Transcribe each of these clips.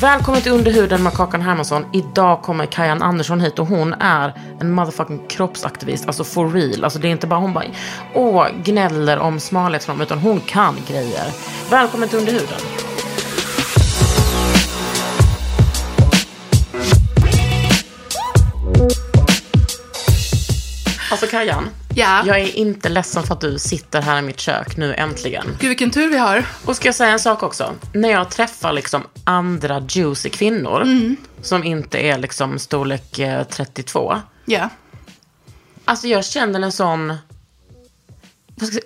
Välkommen till Underhuden med Kakan Hermansson. Idag kommer Kajan Andersson hit och hon är en motherfucking kroppsaktivist. Alltså for real. Alltså det är inte bara hon bara åh, gnäller om smalhetsnorm utan hon kan grejer. Välkommen till Underhuden. Alltså Kajan, Ja. jag är inte ledsen för att du sitter här i mitt kök nu äntligen. Gud vilken tur vi har. Och ska jag säga en sak också? När jag träffar liksom andra juicy kvinnor som inte är liksom storlek eh, 32. Ja. Alltså jag känner en sån...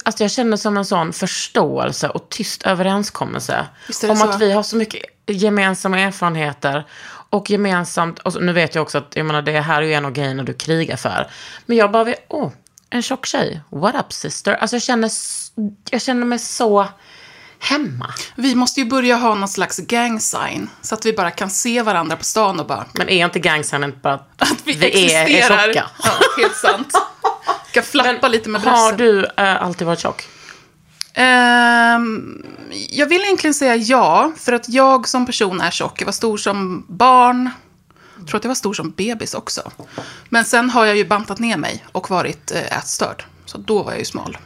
Alltså jag känner som en sån förståelse och tyst överenskommelse. Om så. att vi har så mycket gemensamma erfarenheter. Och gemensamt, och nu vet jag också att jag menar, det här är ju en av grejerna du krigar för. Men jag bara, åh, en tjock tjej. What up sister? Alltså jag känner, jag känner mig så hemma. Vi måste ju börja ha någon slags gang sign. Så att vi bara kan se varandra på stan och bara... Men är inte gangsignen bara att, Att vi, vi är, är existerar. tjocka? Ja, helt sant. Ska flappa lite med Har brösten. du eh, alltid varit tjock? Ehm, jag vill egentligen säga ja, för att jag som person är tjock. Jag var stor som barn. Jag tror att jag var stor som bebis också. Men sen har jag ju bantat ner mig och varit eh, ätstörd. Så då var jag ju smal.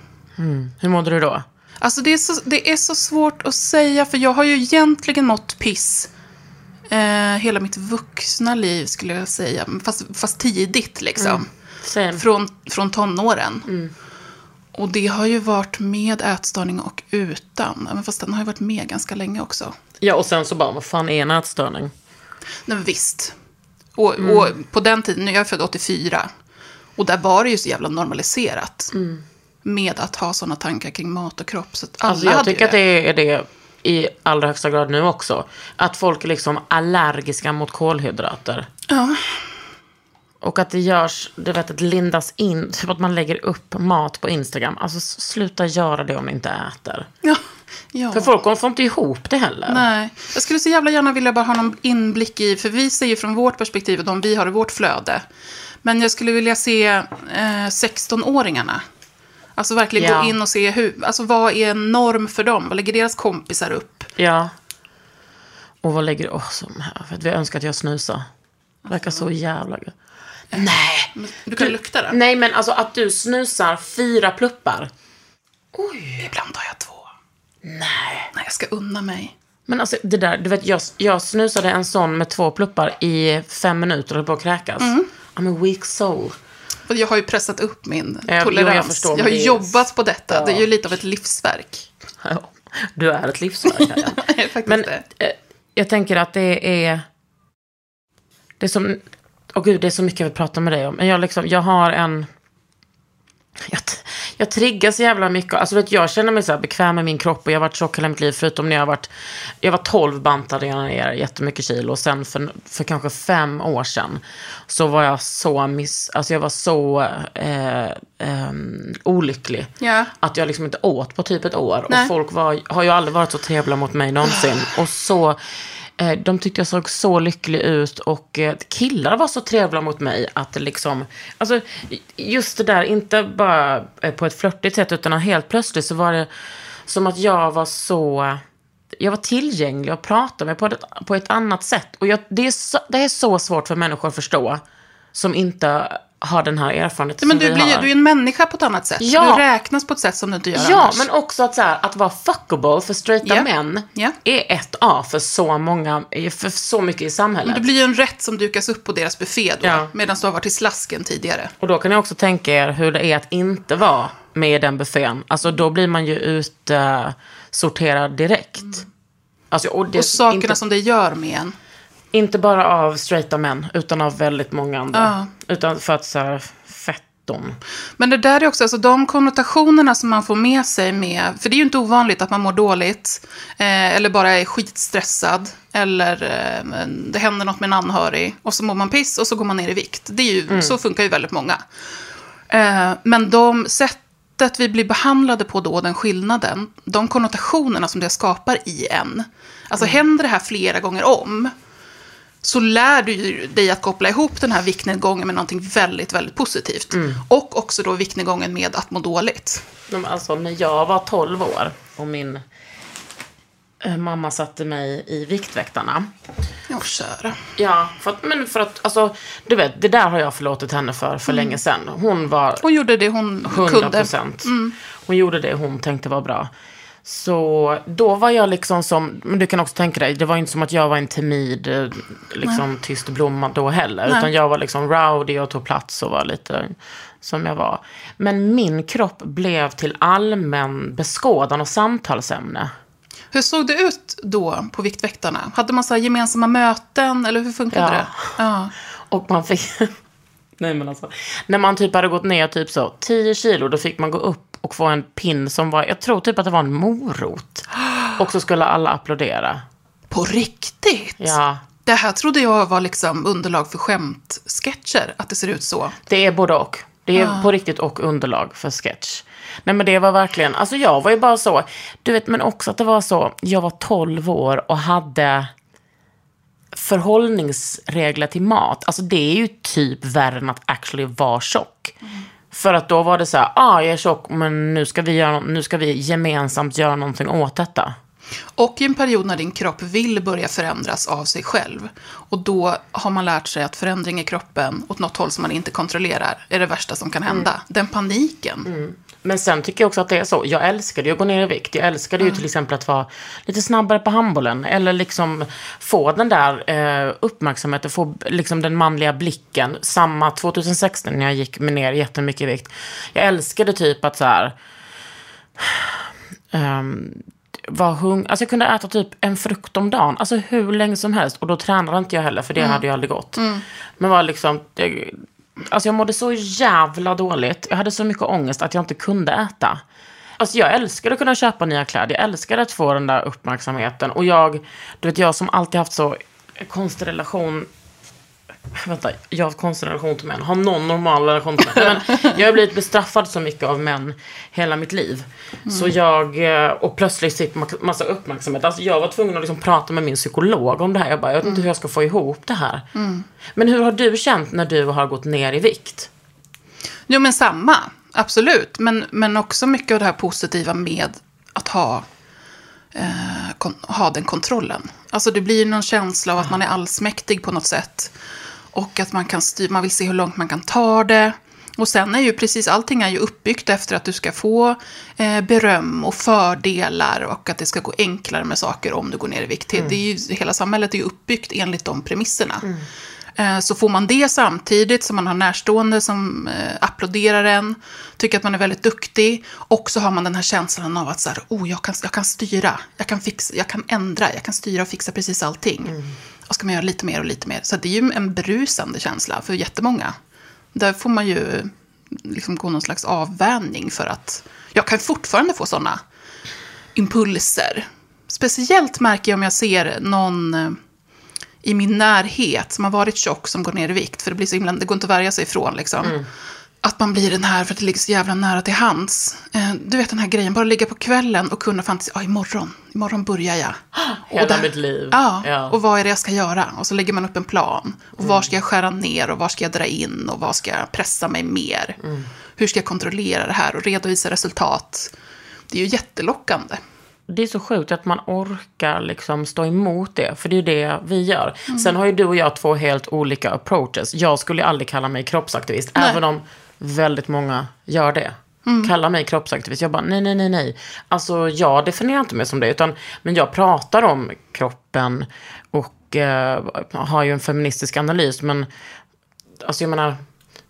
Hur mådde du då? Alltså det är, så, det är så svårt att säga, för jag har ju egentligen mått piss eh, hela mitt vuxna liv, skulle jag säga. Fast, fast tidigt, liksom. Same. Från, från tonåren. Och det har ju varit med ätstörning och utan. Men fast den har ju varit med ganska länge också. Ja, och sen så bara, vad fan är en ätstörning? Nej, men visst. Och, och på den tiden, jag är född 84. Och där var det ju så jävla normaliserat. Med att ha sådana tankar kring mat och kropp. Så alla Alltså jag tycker att det är det i allra högsta grad nu också. Att folk är liksom allergiska mot kolhydrater. Ja. Och att det görs, du vet, att lindas in, typ att man lägger upp mat på Instagram. Alltså sluta göra det om ni inte äter. Ja. Ja. För folk får inte ihop det heller. Nej, jag skulle så jävla gärna vilja bara ha någon inblick i, för vi ser ju från vårt perspektiv och de vi har i vårt flöde. Men jag skulle vilja se eh, 16-åringarna. Alltså verkligen Ja. gå in och se hur, alltså vad är en norm för dem? Vad lägger deras kompisar upp? Ja. Och vad lägger du... Åh, som här. För att vi önskar att jag snusar. Verkar så jävla gött. Nej. Men Du kan lukta det. Nej, men alltså att du snusar fyra pluppar. Ibland har jag två. Nej. Nej, jag ska unna mig. Men alltså det där, du vet jag, jag snusade en sån med två pluppar i fem minuter och höll på att kräkas. I'm a weak soul. För jag har ju pressat upp min Ja, jo, tolerans. jag förstår, jag har jobbat på detta. Det är ju lite av ett livsverk. Ja, Du är ett livsverk. ja. Men eh, jag tänker att det är... Det är som... Åh gud, det är så mycket jag vill prata med dig om. Men jag, liksom, jag har en... Jag, jag triggas så jävla mycket. Alltså, vet, jag känner mig så här bekväm med min kropp och jag har varit tjock hela mitt liv. Förutom när jag varit... Jag var 12 bantade jag ner jättemycket kilo. Och sen för, för kanske fem år sedan så var jag så miss... Alltså jag var så eh, ehm, olycklig. Ja. Att jag liksom inte åt på typ ett år. Nej. Och folk var, har ju aldrig varit så trevliga mot mig någonsin. Och så, eh, Eh, de tyckte jag såg så lycklig ut. Och eh, killar var så trevliga mot mig. Att liksom, alltså just det där, inte bara eh, på ett flörtigt sätt. Utan helt plötsligt så var det som att jag var så jag var tillgänglig och pratade med på ett, på ett annat sätt. Och jag, det, är så, det är så svårt för människor att förstå som inte har den här erfarenheten Men som du vi blir har. du är en människa på ett annat sätt. Ja. Du räknas på ett sätt som du inte gör Ja, annars. men också att, så här, att vara fuckable för straighta Ja. män Ja. är ett A för så många, för så mycket i samhället. Det blir ju en rätt som dukas upp på deras buffé då, Ja. medan du har varit i slasken tidigare. Och då kan jag också tänka er hur det är att inte vara med i den buffén. Alltså då blir man ju utsorterad direkt. Alltså, och det, Mm. Och sakerna inte, som det gör med en. Inte bara av straighta män, utan av väldigt många andra. Utan för att så här, fetton. Men det där är också, alltså de konnotationerna som man får med sig med, för det är ju inte ovanligt att man mår dåligt, eh, eller bara är skitstressad, eller eh, det händer något med en anhörig, och så mår man piss och så går man ner i vikt. Det är ju, Så funkar ju väldigt många. Eh, men de sättet vi blir behandlade på då, den skillnaden, de konnotationerna som det skapar i en, alltså händer det här flera gånger om, så lär du dig att koppla ihop den här viktnedgången med någonting väldigt, väldigt positivt. Och också då viktnedgången med att må dåligt. Alltså när jag var 12 år och min eh, mamma satte mig i Viktväktarna. Ja, köra. Ja, för att, men för att, alltså, du vet, det där har jag förlåtit henne för för länge sedan. Hon var Hon gjorde det hon 100 kunde. procent. Hon gjorde det hon tänkte var bra. Så då var jag liksom som, men du kan också tänka dig, det var inte som att jag var en timid, eh, liksom tyst blomma då heller. Nej. Utan jag var liksom rowdy och tog plats och var lite som jag var. Men min kropp blev till allmän beskådan och samtalsämne. Hur såg det ut då på Viktväktarna? Hade man så här gemensamma möten eller hur funkade Ja. det? Ja. Och man fick... Nej men alltså. När man typ hade gått ner typ så 10 kilo, då fick man gå upp och få en pin som var, jag tror typ att det var en morot. Och så skulle alla applådera. På riktigt? Ja, Det här trodde jag var liksom underlag för skämtsketcher, att det ser ut så. det är både och. Det är på riktigt och underlag för sketch. Nej men det var verkligen, alltså jag var ju bara så, du vet men också att det var så, jag var 12 år och hade förhållningsregler till mat. Alltså det är ju typ värre än att actually vara tjock. För att då var det så här, ah jag är tjock men nu ska vi, göra, nu ska vi gemensamt göra någonting åt detta. Och i en period när din kropp vill börja förändras av sig själv. Och då har man lärt sig att förändring i kroppen åt något håll som man inte kontrollerar är det värsta som kan hända. Den paniken. Men sen tycker jag också att det är så. Jag älskade ju att gå ner i vikt. Jag älskade ju till exempel att vara lite snabbare på handbollen. Eller liksom få den där eh, uppmärksamheten, få liksom den manliga blicken. Samma 2016 när jag gick ner jättemycket i vikt. Jag älskade typ att så här... ehm, var hung alltså jag kunde äta typ en frukt om dagen, alltså hur länge som helst. Och då tränade inte jag heller, för det hade ju aldrig gått. Men var liksom, jag, alltså jag mådde så jävla dåligt. Jag hade så mycket ångest att jag inte kunde äta. Alltså jag älskade att kunna köpa nya kläder, jag älskade att få den där uppmärksamheten. Och jag, du vet jag som alltid haft så konstig relation Vänta, jag har konstig relation till män. Har någon normal relation till män? Nej, men jag har blivit bestraffad så mycket av män hela mitt liv. Så jag, eh, och plötsligt fick ma- massa uppmärksamhet. Alltså jag var tvungen att liksom prata med min psykolog om det här. Jag bara, jag vet inte hur jag ska få ihop det här. Men hur har du känt när du har gått ner i vikt? Jo, men samma. Absolut. Men, men också mycket av det här positiva med att ha, eh, ha den kontrollen. Alltså det blir någon känsla av att man är allsmäktig på något sätt. Och att man kan styra, man vill se hur långt man kan ta det. Och sen är ju precis allting är ju uppbyggt efter att du ska få eh, beröm och fördelar och att det ska gå enklare med saker om du går ner i vikt. Det är ju, hela samhället är ju uppbyggt enligt de premisserna. Eh, Så får man det samtidigt som man har närstående som eh, applåderar en, tycker att man är väldigt duktig. Och så har man den här känslan av att så här, oh, jag, kan, jag kan styra, jag kan, fixa, jag kan ändra, jag kan styra och fixa precis allting. Och ska man göra lite mer och lite mer. Så det är ju en berusande känsla för jättemånga. Där får man ju liksom gå någon slags avvänjning för att jag kan fortfarande få sådana impulser. Speciellt märker jag om jag ser någon eh, i min närhet som har varit tjock som går ner i vikt. För det, blir så himla, det går inte att värja sig ifrån. Liksom. Mm. Att man blir den här för att det ligger så jävla nära till hands. Eh, du vet den här grejen, bara ligga på kvällen och kunna fantisera. Ja, imorgon, imorgon börjar jag. Hela Och där- mitt liv. Ja, Ja. och vad är det jag ska göra? Och så lägger man upp en plan. Och var ska jag skära ner och var ska jag dra in och vad ska jag pressa mig mer? Hur ska jag kontrollera det här och redovisa resultat? Det är ju jättelockande. det är så sjukt att man orkar liksom stå emot det. För det är ju det vi gör. Sen har ju du och jag två helt olika approaches. Jag skulle aldrig kalla mig kroppsaktivist. Nej. Även om väldigt många gör det. Kallar mig kroppsaktivist. Jag bara, nej, nej, nej, nej. Alltså, jag definierar inte mig som det. Utan, men jag pratar om kroppen och eh, har ju en feministisk analys. Men alltså, jag menar,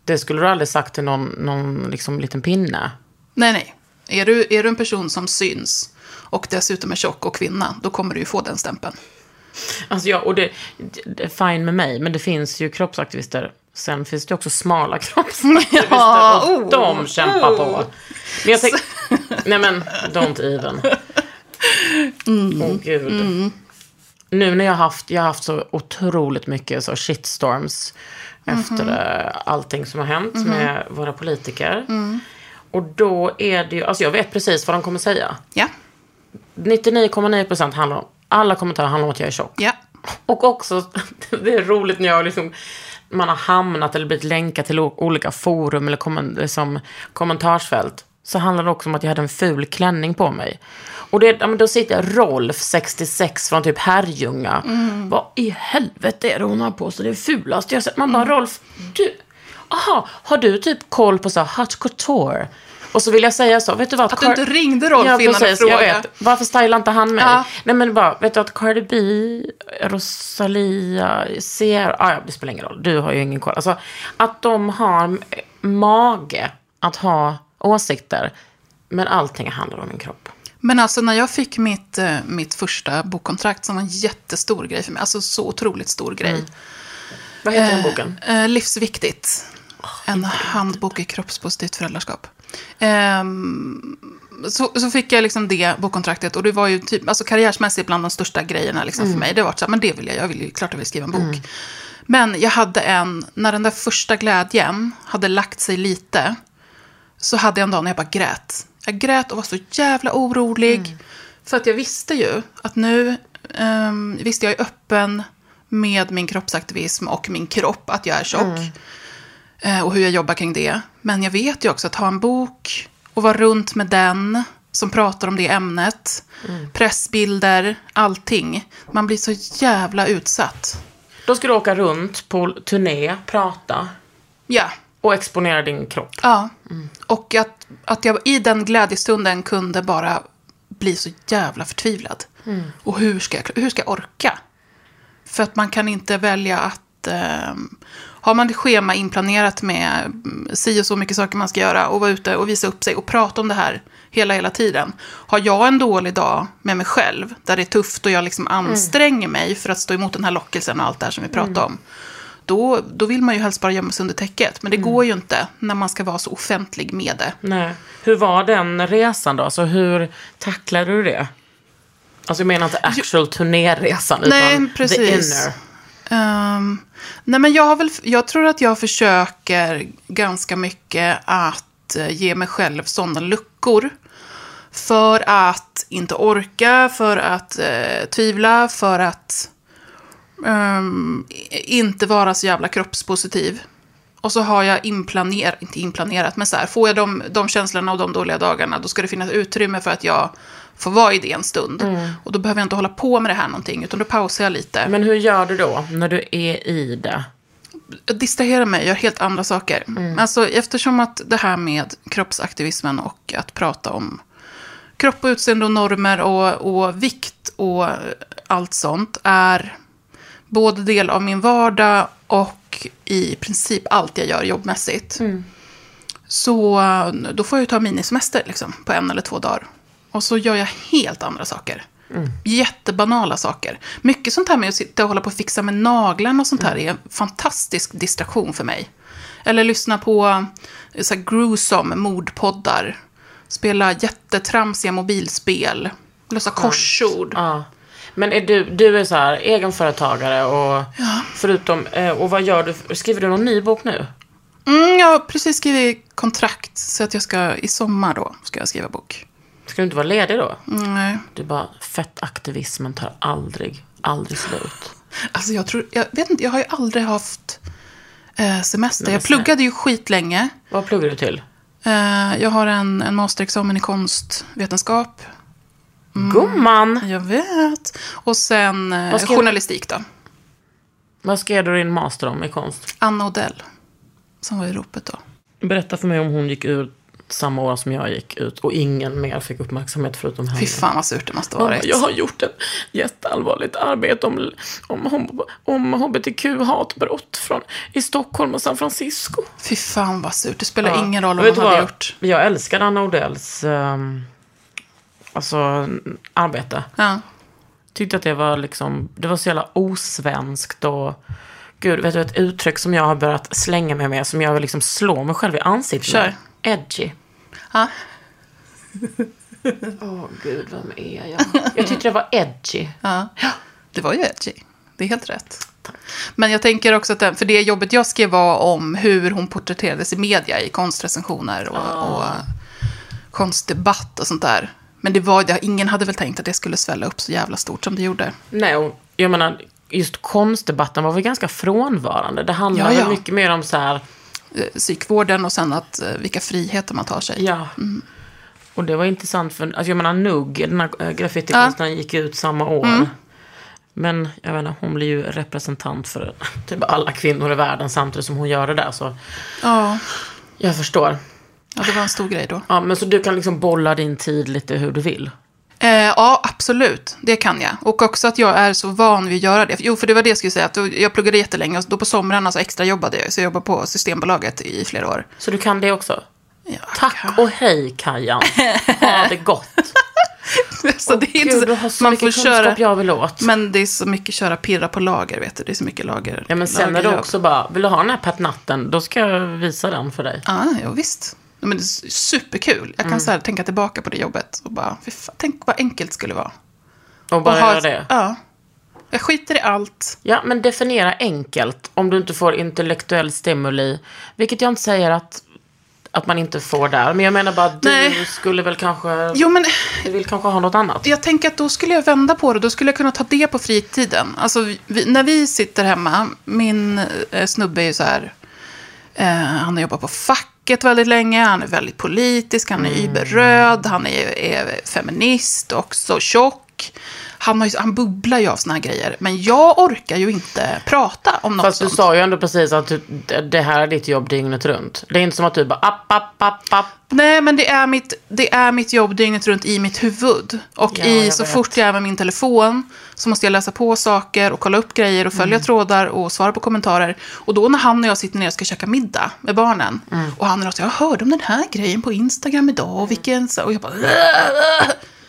det skulle du aldrig sagt till någon, någon liksom, liten pinne. Nej, nej. Är du, är du en person som syns och dessutom är tjock och kvinna, då kommer du ju få den stämpeln. Alltså ja, och det, det är fine med mig, men det finns ju kroppsaktivister. Sen finns det också smala kroppsaktivister Ja, och oh, de kämpar på. Men jag tänker, nej men, don't even. Åh gud. Nu när jag har haft, jag har haft så otroligt mycket så shitstorms efter eh, allting som har hänt med våra politiker. Och då är det ju, alltså jag vet precis vad de kommer säga. Ja, 99,9% handlar om, alla kommentarer handlar om att jag är tjock. ja. Och också, det är roligt när jag liksom, man har hamnat eller blivit länkad till olika forum eller kommen, liksom, kommentarsfält. Så handlar det också om att jag hade en ful klänning på mig. Och det, ja, men då sitter Rolf, 66, från typ Herrljunga. Vad i helvete är det hon har på sig? Det är fulaste jag sett. Man bara, Rolf, du, aha, har du typ koll på så här hot couture? Och så vill jag säga så, vet du vad? Att du inte ringde Rolf ja, innan du precis, jag frågade. vet. Varför stylar inte han mig? Ja. Nej men bara, vet du att Cardi B, Rosalia, Sierra, ah, ja, det spelar ingen roll, du har ju ingen koll. Alltså, att de har mage att ha åsikter, men allting handlar om min kropp. Men alltså när jag fick mitt, eh, mitt första bokkontrakt som var en jättestor grej för mig, alltså så otroligt stor grej. Vad heter den boken? Eh, livsviktigt. En handbok i kroppspositivt föräldraskap. Ehm, så, så fick jag liksom det bokkontraktet och det var ju typ, alltså karriärsmässigt bland de största grejerna liksom för mig. Det var så här, men det vill jag, jag vill ju, klart jag vill skriva en bok. Men jag hade en, när den där första glädjen hade lagt sig lite, så hade jag en dag när jag bara grät. Jag grät och var så jävla orolig. För att jag visste ju att nu um, visste jag är öppen med min kroppsaktivism och min kropp, att jag är tjock. Eh, och hur jag jobbar kring det. Men jag vet ju också att ha en bok och vara runt med den som pratar om det ämnet. Pressbilder, allting. Man blir så jävla utsatt. Då ska du åka runt på turné, prata Ja, och exponera din kropp. ja. Och att, att jag i den glädjestunden kunde bara bli så jävla förtvivlad. Och hur ska, jag, hur ska jag orka? För att man kan inte välja att... Eh, har man ett schema inplanerat med mm, si och så mycket saker man ska göra och vara ute och visa upp sig och prata om det här hela, hela tiden. Har jag en dålig dag med mig själv, där det är tufft och jag liksom anstränger mig för att stå emot den här lockelsen och allt det här som vi pratade om. Då, då vill man ju helst bara gömma sig under täcket. Men det går ju inte när man ska vara så offentlig med det. Nej. Hur var den resan då? Alltså hur tacklade du det? Alltså jag menar inte actual turnéresan, Nej, utan precis. the inner. Um, nej, men jag, har väl, jag tror att jag försöker ganska mycket att eh, ge mig själv sådana luckor. För att inte orka, för att eh, tvivla, för att um, inte vara så jävla kroppspositiv. Och så har jag inplanerat, inte inplanerat, men så här, får jag de, de känslorna och de dåliga dagarna, då ska det finnas utrymme för att jag får vara i det en stund. Och då behöver jag inte hålla på med det här någonting, utan då pausar jag lite. Men hur gör du då, när du är i det? jag distraherar mig, gör helt andra saker. Alltså, eftersom att det här med kroppsaktivismen och att prata om kropp och utseende och normer och, och vikt och allt sånt är både del av min vardag och i princip allt jag gör jobbmässigt. Så då får jag ju ta minisemester liksom, på en eller två dagar. Och så gör jag helt andra saker. Jättebanala saker. Mycket sånt här med att sitta och hålla på och fixa med naglarna och sånt här är en fantastisk distraktion för mig. Eller lyssna på eh, så här gruesome mordpoddar. Spela jättetramsiga mobilspel. Lösa korsord. Ja. Men är du, du är så här egenföretagare och förutom, eh, och vad gör du? Skriver du någon ny bok nu? Mm, jag har precis skrivit kontrakt. Så att jag ska, i sommar då, ska jag skriva bok. Ska du inte vara ledig då? Nej. Du bara, fettaktivismen tar aldrig, aldrig slut. Alltså jag tror, jag vet inte, jag har ju aldrig haft eh, semester. Jag pluggade ju skitlänge. Vad pluggar du till? Eh, jag har en, en masterexamen i konstvetenskap. Gumman! Jag vet. Och sen eh, journalistik då. Vad skrev du din master om i konst? Anna Odell. Som var i ropet då. Berätta för mig om hon gick ut samma år som jag gick ut och ingen mer fick uppmärksamhet förutom henne. Fy fan vad surt det måste varit. jag har gjort ett jätteallvarligt arbete om, om, om, hbtq-hatbrott från, i Stockholm och San Francisco. Fy fan vad surt. Det spelar Ja. ingen roll vad man du hade gjort. Jag älskar Anna Odells ehm, alltså, arbete. Ja. Tyckte att det var liksom, det var så jävla osvenskt och Gud, vet du ett uttryck som jag har börjat slänga mig med som jag vill liksom slå mig själv i ansiktet Kör. med? Edgy. Ja. Åh gud, vem är jag? Jag tyckte det var edgy. ja. Det var ju edgy. Det är helt rätt. Men jag tänker också att, den, för det jobbet jag skrev var om hur hon porträtterades i media i konstrecensioner och, och konstdebatt och sånt där. Men det var, det, ingen hade väl tänkt att det skulle svälla upp så jävla stort som det gjorde. Nej, och jag menar, just konstdebatten var väl ganska frånvarande. Det handlade Ja, ja. mycket mer om så här, Eh, Psykvården och sen att, eh, vilka friheter man tar sig. ja. Och det var intressant för, alltså jag menar Nugg, den här äh, graffitikonstnären gick ut samma år. Men jag vet inte, hon blir ju representant för typ alla kvinnor i världen samtidigt som hon gör det där. Så Ja, jag förstår. ja, det var en stor grej då. Ja, men så du kan liksom bolla din tid lite hur du vill. Eh, ja, absolut. Det kan jag. Och också att jag är så van vid att göra det. Jo, för det var det jag skulle säga. Att jag pluggade jättelänge och då på somrarna så extra jobbade jag. Så jag jobbade på Systembolaget i flera år. Så du kan det också? Ja, Tack och hej Kajan. Ha det gott. så det är inte Gud, du har så man mycket får kunskap köra. jag vill åt. Men det är så mycket köra pirra på lager, vet du. Det är så mycket lager. Ja, men sen är det också bara, vill du ha den här petnatten, då ska jag visa den för dig. Ja, ja, visst. Men det är superkul. Jag kan Mm. så här, tänka tillbaka på det jobbet och bara, fan, tänk vad enkelt det skulle vara. Och bara Och ha- göra det. Ja. Jag skiter i allt. Ja, men definiera enkelt om du inte får intellektuell stimuli. Vilket jag inte säger att, att man inte får där. Men jag menar bara att du Nej. skulle väl kanske, Jo, men du vill kanske ha något annat. jag tänker att då skulle jag vända på det. Då skulle jag kunna ta det på fritiden. Alltså, vi, när vi sitter hemma, min eh, snubbe är ju så här, eh, han har jobbat på facket väldigt länge, han är väldigt politisk, han är Mm. überröd, han är, är feminist, också tjock. Han, har ju, han bubblar ju av såna här grejer. Men jag orkar ju inte prata om något Fast du sånt. sa ju ändå precis att du, det här är ditt jobb dygnet runt. Det är inte som att du bara app, app, app, app. Nej, men det är, mitt, det är mitt jobb dygnet runt i mitt huvud. Och Ja, i, så vet. fort jag är med min telefon så måste jag läsa på saker och kolla upp grejer och följa Mm. trådar och svara på kommentarer. Och då när han och jag sitter ner och ska käka middag med barnen Mm. och han är något, jag hörde om den här grejen på Instagram idag och vilken... så-" Och jag bara...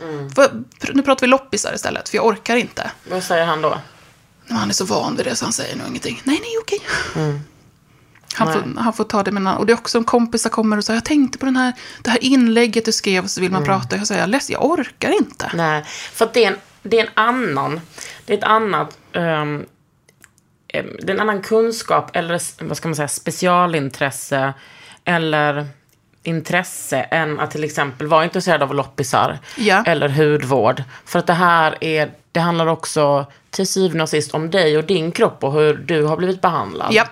Mm. Vad- Nu pratar vi loppisar istället, för jag orkar inte. Vad säger han då? Men Han är så van vid det så han säger nog ingenting. Nej, nej, okej. Mm. Han, får, han får ta det med annan. Och det är också om kompisar kommer och säger jag tänkte på den här, det här inlägget du skrev och så vill man Mm. prata. Jag säger jag, jag orkar inte. Nej, för det är en, det är en annan, det är ett annat, em, det är en annan kunskap eller vad ska man säga, specialintresse eller intresse än att till exempel vara intresserad av loppisar Ja. eller hudvård. För att det här är, det handlar också till syvende och sist om dig och din kropp och hur du har blivit behandlad. Ja.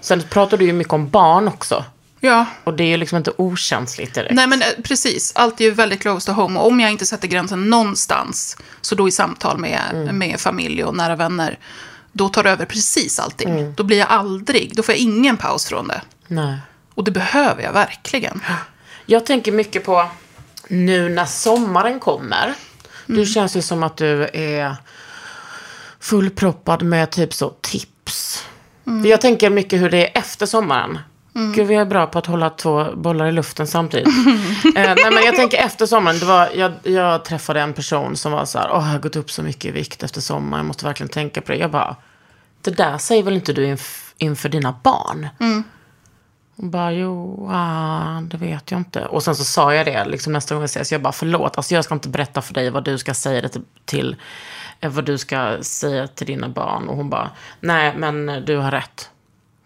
Sen pratar du ju mycket om barn också. Ja, Och det är ju liksom inte okänsligt direkt. nej men eh, precis. Allt är ju väldigt close to home. Och om jag inte sätter gränsen någonstans, så då i samtal med, Mm. med familj och nära vänner, då tar det över precis allting. Mm. Då blir jag aldrig, då får jag ingen paus från det. Nej. Och det behöver jag verkligen. Jag tänker mycket på nu när sommaren kommer. Du känns ju som att du är fullproppad med typ så tips. För Jag tänker mycket hur det är efter sommaren. Gud, vi är bra på att hålla två bollar i luften samtidigt. eh, nej, men jag tänker efter sommaren. Det var, jag, jag träffade en person som var så här, åh, jag har gått upp så mycket i vikt efter sommaren. Jag måste verkligen tänka på det. Jag bara, det där säger väl inte du inf- inför dina barn? Hon bara, jo, ah, det vet jag inte. Och sen så sa jag det liksom nästa gång vi ses. Jag bara, förlåt, alltså jag ska inte berätta för dig vad du ska säga det till, till eh, vad du ska säga till dina barn. Och hon bara, nej, men du har rätt.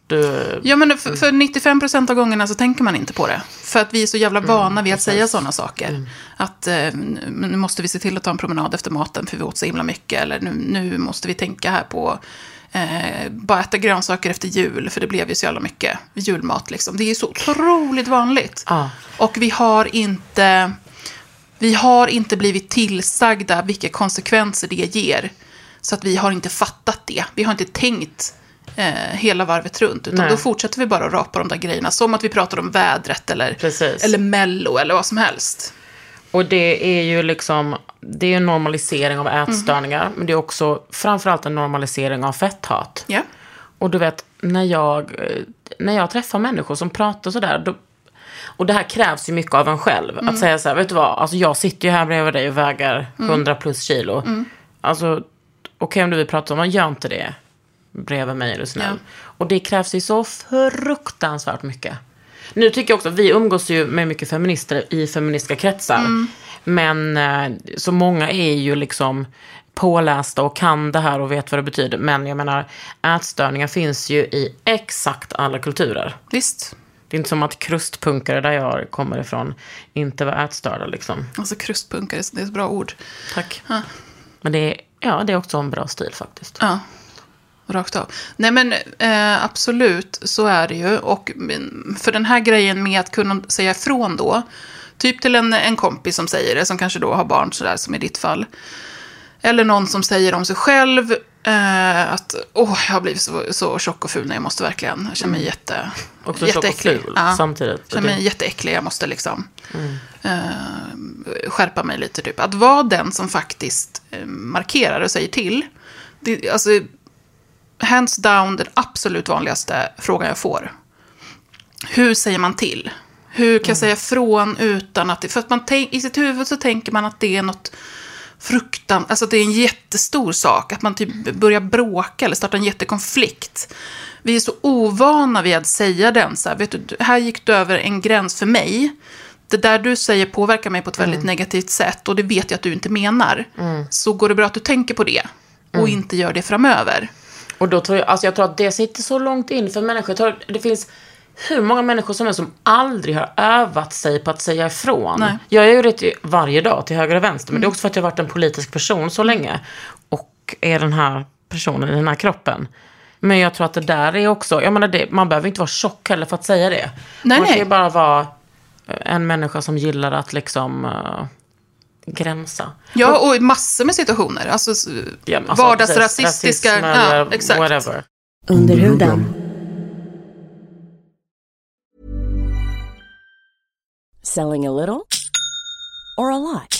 Du, Ja, men för, för 95% av gångerna så tänker man inte på det. För att vi är så jävla Mm, vana vid att säga sådana saker. Att eh, nu nu måste vi se till att ta en promenad efter maten för vi åt så himla mycket. Eller nu, nu måste vi tänka här på eh, bara äta grönsaker efter jul. För det blev ju så jävla mycket julmat liksom. Det är så otroligt vanligt. Ja. Och vi har inte... Vi har inte blivit tillsagda vilka konsekvenser det ger. Så att vi har inte fattat det. Vi har inte tänkt eh, hela varvet runt. Utan Nej. då fortsätter vi bara att rapa de där grejerna. Som att vi pratar om vädret eller, Precis. eller mello eller vad som helst. Och det är ju liksom, det är en normalisering av ätstörningar. Men det är också framförallt en normalisering av fetthat. Ja. Och du vet, när jag, när jag träffar människor som pratar sådär, då, och det här krävs ju mycket av en själv. Att säga så här, vet du vad, alltså jag sitter ju här bredvid dig och väger 100 plus kilo. Alltså, okej om du vill prata om det, gör inte det bredvid mig är du snäll. Och det krävs ju så fruktansvärt mycket. Nu tycker jag också, vi umgås ju med mycket feminister i feministiska kretsar. Men eh, så många är ju liksom pålästa och kan det här och vet vad det betyder. Men jag menar, ätstörningar finns ju i exakt alla kulturer. Visst. Det är inte som att krustpunkare där jag kommer ifrån inte var ätstörda liksom. Alltså krustpunkare, det är ett bra ord. Tack. Men det är, ja, det är också en bra stil faktiskt. Ja, rakt av. Nej men eh, absolut, så är det ju. Och för den här grejen med att kunna säga ifrån då. Typ till en, en kompis som säger det, som kanske då har barn sådär som i ditt fall. Eller någon som säger om sig själv eh, att åh, jag har blivit så, så tjock och ful när jag måste verkligen, jag känner mig jätte, Också tjock och jätteäcklig. ful Ja. samtidigt. Jag känner mig jätteäcklig, jag måste liksom eh, skärpa mig lite. Typ. Att vara den som faktiskt eh, markerar och säger till. Det, alltså, hands down den absolut vanligaste frågan jag får. Hur säger man till? Hur kan jag säga från utan att det... För att man tänk, i sitt huvud så tänker man att det är något fruktan, alltså att det är en jättestor sak. Att man typ börjar bråka eller startar en jättekonflikt. Vi är så ovana vid att säga den så här, vet du, här gick du över en gräns för mig. Det där du säger påverkar mig på ett väldigt negativt sätt och det vet jag att du inte menar. Så går det bra att du tänker på det och inte gör det framöver. Och då tror jag, alltså jag tror att det sitter så långt in för människor. Jag tror det finns hur många människor som är som aldrig har övat sig på att säga ifrån. Nej. Jag gör det varje dag till höger och vänster. Men det är också för att jag har varit en politisk person så länge. Och är den här personen i den här kroppen. Men jag tror att det där är också, jag menar det, man behöver inte vara tjock heller för att säga det. Nej, man kan ju bara vara en människa som gillar att liksom uh, gränsa. Ja, och i massor med situationer. Alltså, Ja, alltså, vardagsrasistiska... ja, exakt. whatever. Under huden. Selling a little or a lot?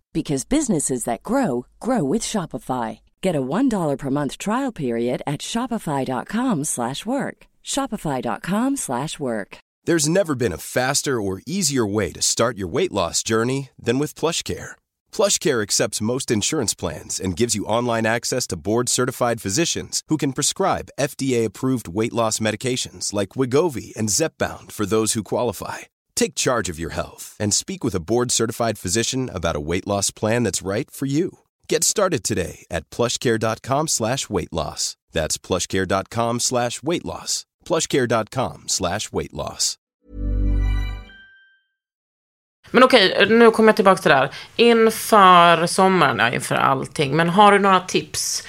because businesses that grow grow with Shopify. Get a $1 per month trial period at shopify.com slash work. shopify.com slash work. There's never been a faster or easier way to start your weight loss journey than with PlushCare. PlushCare accepts most insurance plans and gives you online access to board-certified physicians who can prescribe FDA-approved weight loss medications like Wigovi and Zepbound for those who qualify. Take charge of your health and speak with a board-certified physician about a weight loss plan that's right for you. Get started today at plushcare.com slash weight loss. That's plushcare.com slash weight loss. plushcare.com slash weight loss. Men okej, okay, nu kommer jag tillbaka till det här. Inför sommaren, ja, inför allting. Men har du några tips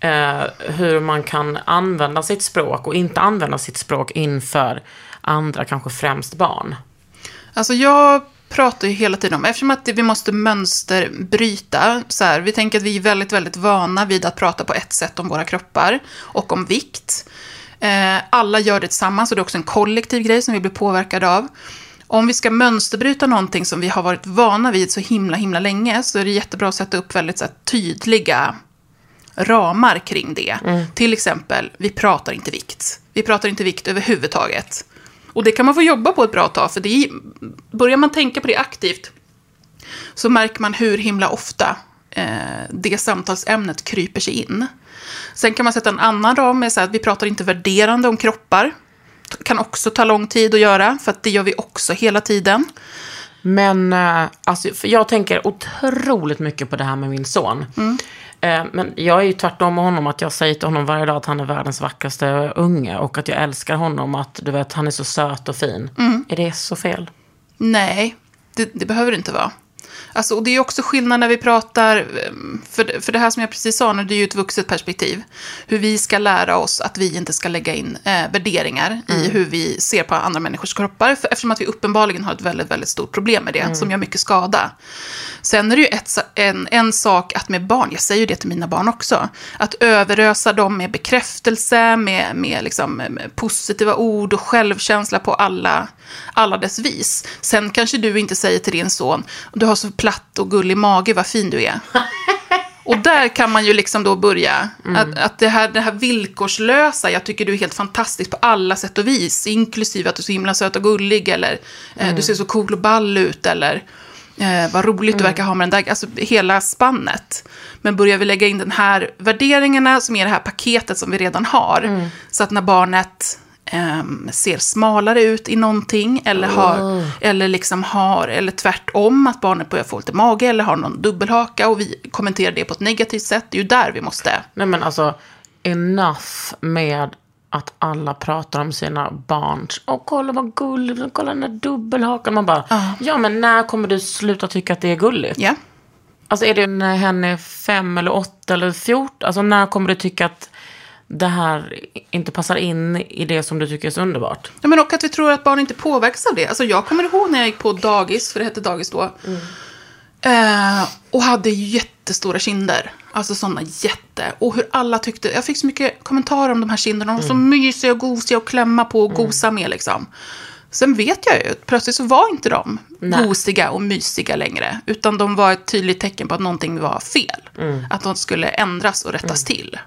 eh, hur man kan använda sitt språk och inte använda sitt språk inför andra, kanske främst barn? Alltså jag pratar ju hela tiden om, eftersom att vi måste mönsterbryta, så här, vi tänker att vi är väldigt, väldigt vana vid att prata på ett sätt om våra kroppar och om vikt. Eh, alla gör det tillsammans och det är också en kollektiv grej som vi blir påverkade av. Om vi ska mönsterbryta någonting som vi har varit vana vid så himla, himla länge så är det jättebra att sätta upp väldigt här, tydliga ramar kring det. Till exempel, vi pratar inte vikt. Vi pratar inte vikt överhuvudtaget. Och det kan man få jobba på ett bra tag, för det är, börjar man tänka på det aktivt så märker man hur himla ofta eh, det samtalsämnet kryper sig in. Sen kan man sätta en annan ram med så att vi pratar inte värderande om kroppar. kan också ta lång tid att göra, för att det gör vi också hela tiden. Men eh, alltså, för jag tänker otroligt mycket på det här med min son. Eh, Men jag är ju tvärtom med honom, att jag säger till honom varje dag att han är världens vackraste unge. Och att jag älskar honom, att du vet, han är så söt och fin. Är det så fel? Nej, det, det behöver det inte vara. Alltså, och det är också skillnad när vi pratar, ehm, för, för det här som jag precis sa nu, det är ju ett vuxet perspektiv. Hur vi ska lära oss att vi inte ska lägga in eh, värderingar i hur vi ser på andra människors kroppar. För, eftersom att vi uppenbarligen har ett väldigt, väldigt stort problem med det, som gör mycket skada. Sen är det ju ett, en, en sak att med barn, jag säger ju det till mina barn också, att överösa dem med bekräftelse, med, med, liksom, med positiva ord och självkänsla på alla, alla dess vis. Sen kanske du inte säger till din son, du har så platt och gullig mage, vad fin du är. Och där kan man ju liksom då börja, att, att det, här, det här villkorslösa, jag tycker du är helt fantastisk på alla sätt och vis, inklusive att du är så himla söt och gullig, eller eh, du ser så cool och ball ut, eller eh, vad roligt du verkar ha med den där, alltså hela spannet. Men börjar vi lägga in den här värderingarna, som är det här paketet som vi redan har, så att när barnet ehm, ser smalare ut i någonting, eller, har, eller, liksom har, eller tvärtom, att barnet börjar få lite mage, eller har någon dubbelhaka, och vi kommenterar det på ett negativt sätt, det är ju där vi måste. Nej men alltså, enough med att alla pratar om sina barns, åh kolla vad gullig, kolla den där dubbelhakan. Man bara, ja men när kommer du sluta tycka att det är gulligt? Ja. Alltså är det när hen är fem eller åtta eller fjorton? Alltså när kommer du tycka att det här inte passar in i det som du tycker är så underbart? Ja, men och att vi tror att barn inte påverkas av det. Alltså jag kommer ihåg när jag gick på dagis, för det hette dagis då. Eh, och hade jättestora kinder. Alltså sådana jätte. Och hur alla tyckte, jag fick så mycket kommentarer om de här kinderna. De var så mysiga och gosiga att klämma på och gosa med liksom. Sen vet jag ju, att plötsligt så var inte de Nej. gosiga och mysiga längre. Utan de var ett tydligt tecken på att någonting var fel. Att de skulle ändras och rättas till.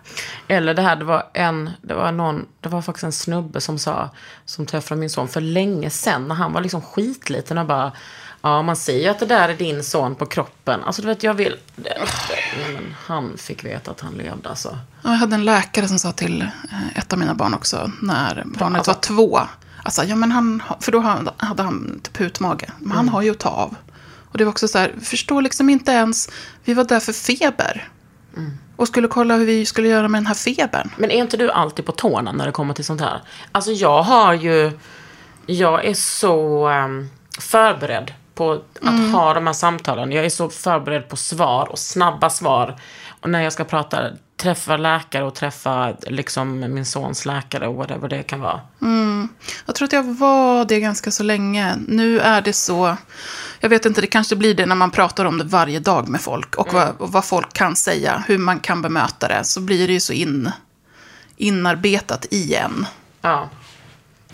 Eller det här, det var en, det var någon, det var faktiskt en snubbe som sa, som träffade min son för länge sedan, när han var liksom skitliten och bara, ja man ser ju att det där är din son på kroppen. Alltså du vet, jag vill, det, men han fick veta att han levde alltså. Ja, Jag hade en läkare som sa till eh, ett av mina barn också, när barnet var två. Alltså, ja, men han, för då hade han typ hudmage. Men han har ju att ta av. Och det var också så här, förstår liksom inte ens, vi var där för feber. Och skulle kolla hur vi skulle göra med den här febern. Men är inte du alltid på tårna när det kommer till sånt här? Alltså jag har ju, jag är så ehm, förberedd på att ha de här samtalen. Jag är så förberedd på svar och snabba svar. Och när jag ska prata, träffa läkare och träffa liksom min sons läkare och whatever det kan vara. Jag tror att jag var det ganska så länge. Nu är det så, jag vet inte, det kanske blir det när man pratar om det varje dag med folk. Och, vad, och vad folk kan säga, hur man kan bemöta det. Så blir det ju så in, inarbetat igen. Ja.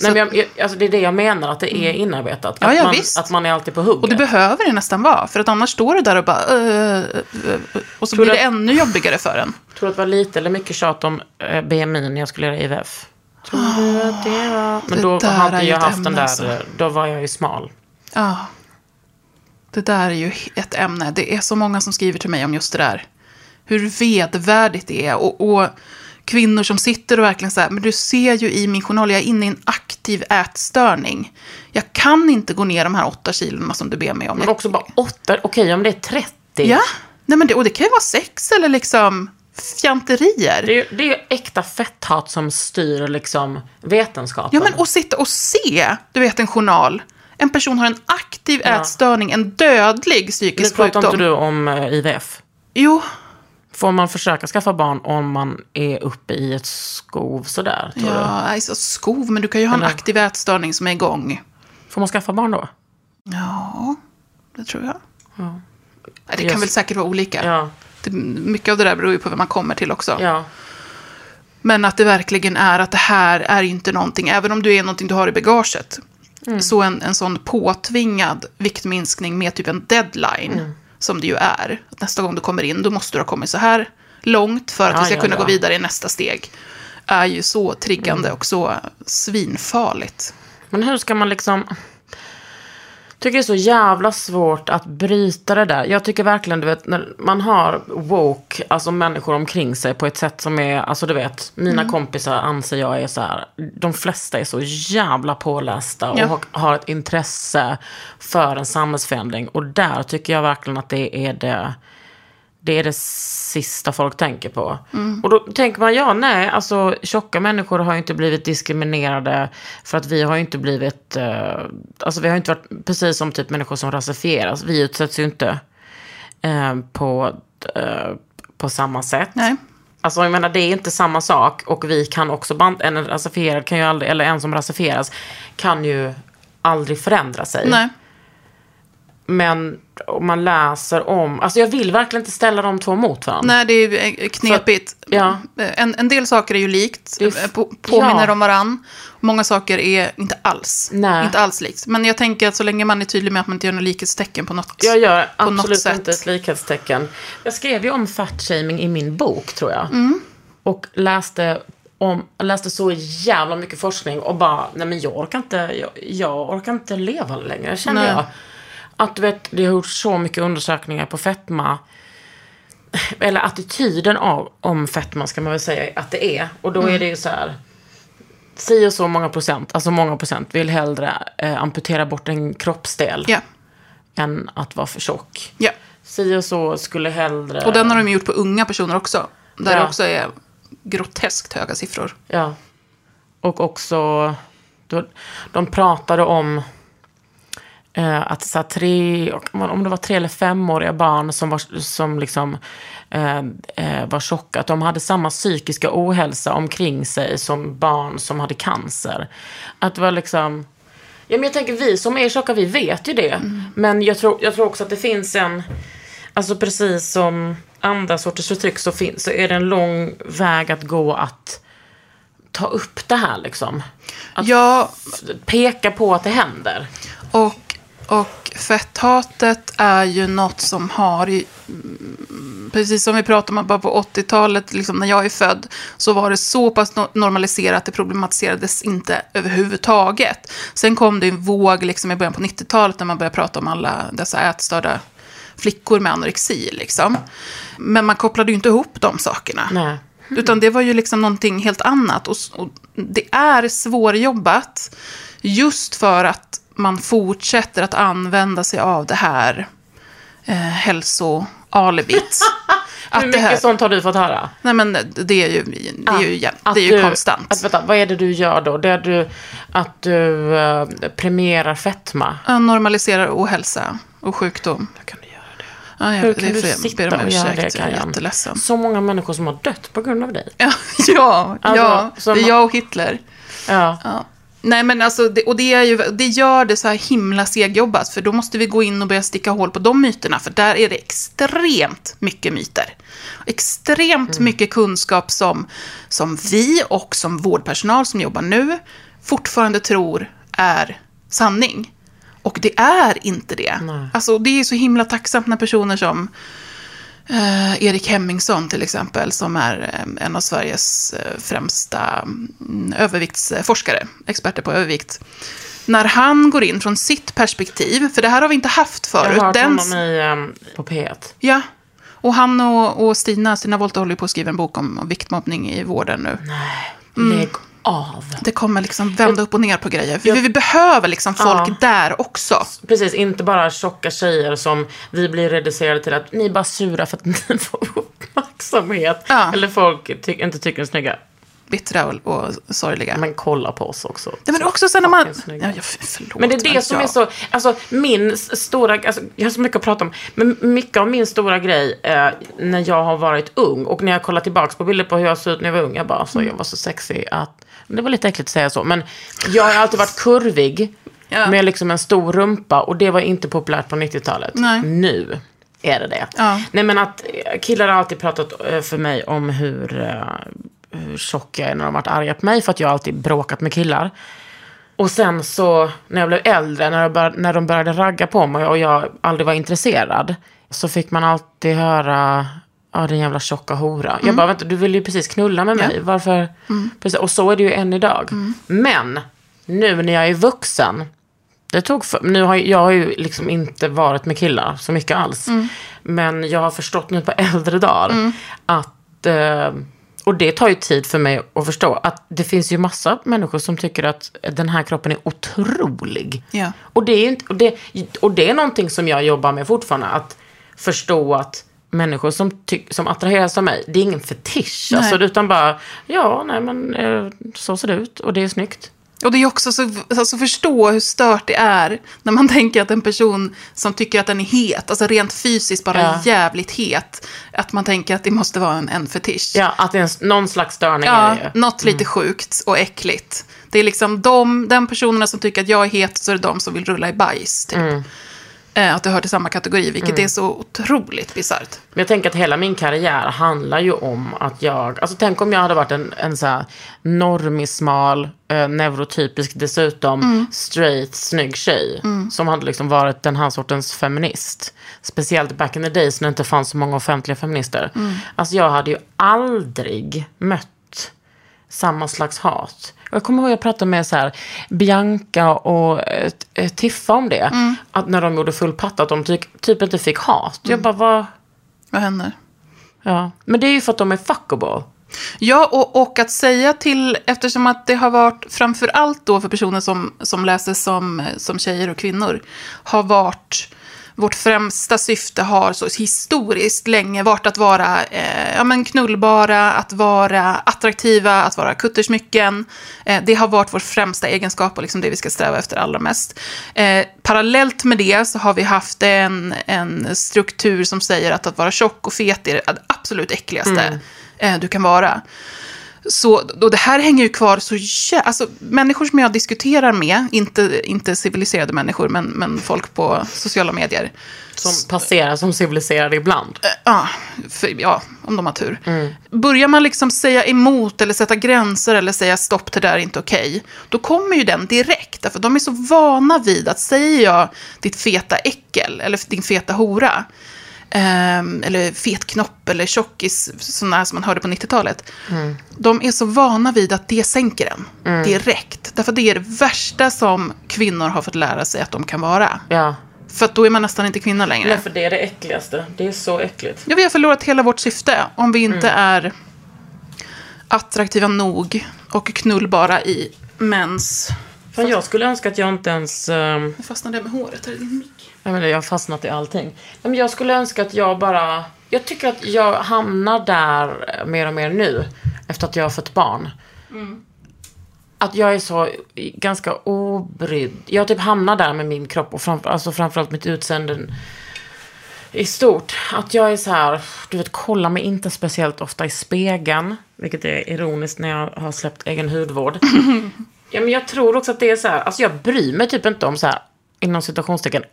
Nej, men jag, jag, alltså det är det jag menar, att det är inarbetat. Ja, att, ja, man, visst. att man är alltid på hugget. Och det behöver det nästan vara, för att annars står du där och bara... "Eh, eh, eh", och så Tror blir det att- ännu jobbigare för en. Tror du att det var lite eller mycket tjat om eh, BMI när jag skulle göra IVF? Tror du att det var... Men Det då hade jag ett haft den där, alltså. eh, då var jag ju smal. Ja. Det där är ju ett ämne. Det är så många som skriver till mig om just det där. Hur vedervärdigt det är. Och, och kvinnor som sitter och verkligen säger, men du ser ju i min journal, jag är inne i en aktiv ätstörning. Jag kan inte gå ner de här åtta kilona som du ber mig om. Men också bara åtta, okej om det är 30. Ja, Nej, men det, och det kan ju vara sex eller liksom fjanterier. Det är, det är äkta fetthat som styr liksom vetenskapen. Ja, men och sitta och se, du vet en journal. En person har en aktiv Ja. ätstörning, en dödlig nu psykisk pratar sjukdom. inte du om eh, IVF. Jo, Får man försöka skaffa barn om man är uppe i ett skov sådär? Tror ja, alltså skov, men du kan ju ha en Eller- aktiv ätstörning som är igång. Får man skaffa barn då? Ja, det tror jag. Ja. Det Just- kan väl säkert vara olika. Ja. Det, mycket av det där beror ju på vem man kommer till också. ja. Men att det verkligen är att det här är inte någonting, även om du är någonting du har i bagaget. Mm. Så en, en sån påtvingad viktminskning med typ en deadline, Mm. Som det ju är. Att nästa gång du kommer in, då måste du ha kommit så här långt för att Ja, vi ska ja, kunna ja. gå vidare i nästa steg. Är ju så triggande Mm. och så svinfarligt. Men hur ska man liksom... tycker det är så jävla svårt att bryta det där. Jag tycker verkligen, du vet, när man har woke, alltså människor omkring sig på ett sätt som är, alltså du vet, mina Mm. kompisar anser jag är så här, de flesta är så jävla pålästa och Ja. har, har ett intresse för en samhällsförändring. Och där tycker jag verkligen att det är det, det är det sista folk tänker på. Mm. Och då tänker man, ja nej, alltså tjocka människor har ju inte blivit diskriminerade för att vi har ju inte blivit, eh, alltså vi har inte varit, precis som typ människor som rasifieras, vi utsätts ju inte eh, på, eh, på samma sätt. Nej. Alltså jag menar det är inte samma sak och vi kan också, band, en rasifierad kan ju aldrig, eller en som rasifieras kan ju aldrig förändra sig. Nej. Men om man läser om, alltså jag vill verkligen inte ställa de två mot varandra. Nej, det är eh, knepigt. ja. En, en del saker är ju likt, är eh, på, påminner ja. om varann. Många saker är inte alls, Nej. inte alls likt. Men jag tänker att så länge man är tydlig med att man inte gör något likhetstecken på något. Jag gör på något absolut sätt. inte ett likhetstecken. Jag skrev ju om fatshaming i min bok, tror jag. Mm. Och läste, om, läste så jävla mycket forskning och bara, nej men jag orkar inte, jag, jag orkar inte leva längre, känner Nej. jag. Att du vet, det har gjorts så mycket undersökningar på fetma. Eller attityden av, om fetma ska man väl säga att det är. Och då Mm. är det ju så här. Si och så många procent, alltså många procent vill hellre eh, amputera bort en kroppsdel Ja, än att vara för tjock. ja. Si och så skulle hellre... Och den har de gjort på unga personer också. Där Ja. det också är groteskt höga siffror. Ja. Och också, de pratade om att så tre, om det var tre eller femåriga barn som var, som liksom, eh, eh, var tjocka, att de hade samma psykiska ohälsa omkring sig som barn som hade cancer. Att det var liksom... Ja, men jag tänker vi som är tjocka, vi vet ju det. Men jag tror, jag tror också att det finns en... Alltså precis som andra sorters förtryck så, finns, så är det en lång väg att gå att ta upp det här liksom. Att Ja, peka på att det händer. och, och fetthatet är ju något som har, mm, precis som vi pratade om bara på 80-talet, liksom när jag är född, så var det så pass no- normaliserat, det problematiserades inte överhuvudtaget. Sen kom det en våg liksom i början på 90-talet när man började prata om alla dessa ätstörda flickor med anorexi. Liksom. Men man kopplade ju inte ihop de sakerna. Nej. Utan det var ju liksom någonting helt annat. Och, och det är svårjobbat just för att man fortsätter att använda sig av det här eh, hälsoalibit. Hur mycket här, sånt har du fått höra? nej men det är ju, det är ju, Att det är ju du- konstant. Att, vänta, vad är det du gör då? Det är du, att du eh, premierar fetma? Ja, normaliserar ohälsa och sjukdom. Hur kan du? Ja, jag, Hur det kan är du sitta och göra det, Kajan? Så många människor som har dött på grund av dig. Ja, ja, Alltså, ja det är jag och Hitler. Ja. Ja. Nej men alltså, det, och det, är ju, det gör det så här himla segjobbat, för då måste vi gå in och börja sticka hål på de myterna, för där är det extremt mycket myter. Extremt mycket kunskap som, som vi och som vårdpersonal som jobbar nu fortfarande tror är sanning. Och det är inte det. Nej. Alltså, det är så himla tacksamt när personer som Eh, Erik Hemmingsson till exempel, som är en av Sveriges eh, främsta mm, överviktsforskare, experter på övervikt. När han går in från sitt perspektiv, för det här har vi inte haft Jag förut. har hört Den- honom i, ehm, på P1. Ja, och han och, och Stina, Stina Wollter håller på att skriva en bok om, om viktmobbning i vården nu. Mm. Lägg av. Det kommer liksom vända upp och ner på grejer. För vi, vi behöver liksom folk Ja. där också. Precis, inte bara tjocka tjejer som vi blir reducerade till att ni är bara sura för att ni får uppmärksamhet. Ja. Eller folk ty- inte tycker ni är snygga. Bittra och, och sorgliga. Men kolla på oss också. Nej, men också sen när man... Ja, jag- förlåt, Men det är det som jag- är så, alltså min stora, alltså, jag har så mycket att prata om, men mycket av min stora grej eh, när jag har varit ung och när jag kollar tillbaka på bilder på hur jag såg ut när jag var ung, jag bara, alltså, jag var så sexig att, det var lite äckligt att säga så, men jag har alltid varit kurvig Ja. med liksom en stor rumpa och det var inte populärt på 90-talet. Nej. Nu är det det. Ja. Nej men att eh, killar har alltid pratat eh, för mig om hur, eh, hur tjock jag är när de har varit arga på mig för att jag har alltid bråkat med killar. Och sen så när jag blev äldre, när, bör, när de började ragga på mig och jag aldrig var intresserad, så fick man alltid höra, ja din jävla tjocka hora. Jag bara, vänta, du ville ju precis knulla med mig, varför? Precis, och så är det ju än idag. Men, nu när jag är vuxen, Det tog för, nu har jag, jag har ju liksom inte varit med killar så mycket alls. Mm. Men jag har förstått nu på äldre dagar att, eh, och det tar ju tid för mig att förstå, att det finns ju massa människor som tycker att den här kroppen är otrolig. Ja. Och, det är inte, och, det, och det är någonting som jag jobbar med fortfarande, att förstå att människor som, som attraheras av mig, det är ingen fetisch. Nej. Alltså, utan bara, ja, nej men eh, så ser det ut och det är snyggt. Och det är också så, alltså förstå hur stört det är när man tänker att en person som tycker att den är het, alltså rent fysiskt bara Ja. jävligt het, att man tänker att det måste vara en, en fetisch. Ja, att det är en, någon slags störning är Ja, det ju. något lite sjukt och äckligt. Det är liksom de, den personerna som tycker att jag är het, så är det de som vill rulla i bajs. Typ. Eh, att det hör till samma kategori, vilket är så otroligt bisarrt. Men jag tänker att hela min karriär handlar ju om att jag, alltså tänk om jag hade varit en, en så här normismal, eh, neurotypisk dessutom, straight, snygg tjej. Som hade liksom varit den här sortens feminist. Speciellt back in the days när det inte fanns så många offentliga feminister. Alltså jag hade ju aldrig mött samma slags hat. Jag kommer ihåg att jag pratade med så här, Bianca och eh, eh, Tiffa om det. Att när de gjorde full patta, att de ty- typ inte fick hat. Jag bara, vad... Vad händer? Ja. Men det är ju för att de är fuckable. Ja, och, och att säga till, eftersom att det har varit, framför allt då för personer som, som läser som, som tjejer och kvinnor, har varit, vårt främsta syfte har så historiskt länge varit att vara eh, ja, men knullbara, att vara attraktiva, att vara kuttersmycken. Eh, det har varit vår främsta egenskap och liksom det vi ska sträva efter allra mest. Eh, parallellt med det så har vi haft en, en struktur som säger att att vara tjock och fet är det absolut äckligaste eh, du kan vara. Så och det här hänger ju kvar så jä- Alltså människor som jag diskuterar med, inte, inte civiliserade människor, men, men folk på sociala medier. Som passerar som civiliserade ibland. Ja, för, ja, om de har tur. Börjar man liksom säga emot eller sätta gränser eller säga stopp, det där är inte okej. Då kommer ju den direkt, därför de är så vana vid att säger jag ditt feta äckel eller din feta hora. Ehm, eller fetknopp eller tjockis, sådana som man hörde på 90-talet. De är så vana vid att det sänker en direkt. Därför det är det värsta som kvinnor har fått lära sig att de kan vara. Ja. För att då är man nästan inte kvinna längre. Nej, för det är det äckligaste. Det är så äckligt. Ja, vi har förlorat hela vårt syfte om vi inte är attraktiva nog och knullbara i mäns... Fan, jag skulle önska att jag inte ens... ehm, Nu fastnade jag med håret. Här är din mick. Jag, menar, jag har fastnat i allting. Men jag skulle önska att jag bara... Jag tycker att jag hamnar där mer och mer nu. Efter att jag har fått barn. Att jag är så ganska obrydd. Jag typ hamnar där med min kropp och framför, alltså framförallt mitt utseende i stort. Att jag är så här, du vet, kollar mig inte speciellt ofta i spegeln. Vilket är ironiskt när jag har släppt egen hudvård. ja, men jag tror också att det är så här, alltså jag bryr mig typ inte om så här, inom citationstecken,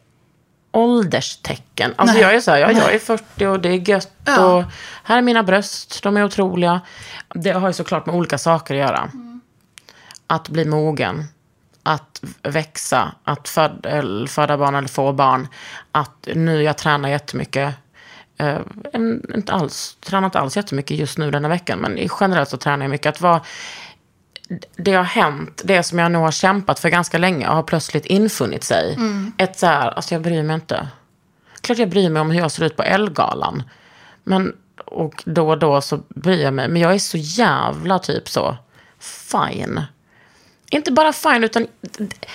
ålderstecken. Alltså Nej. jag är så här, ja, jag är 40 och det är gött Ja. och här är mina bröst, de är otroliga. Det har ju såklart med olika saker att göra. Att bli mogen, att växa, att föd, föda barn eller få barn. Att nu jag tränar jättemycket. Uh, inte alls, tränar inte alls jättemycket just nu denna veckan, men i- generellt så tränar jag mycket. Att vara, det har hänt, det som jag nog har kämpat för ganska länge har plötsligt infunnit sig. Ett så här, alltså jag bryr mig inte. Klart jag bryr mig om hur jag ser ut på Ellegalan. Men, och då och då så bryr jag mig. Men jag är så jävla typ så, fine. Inte bara fine, utan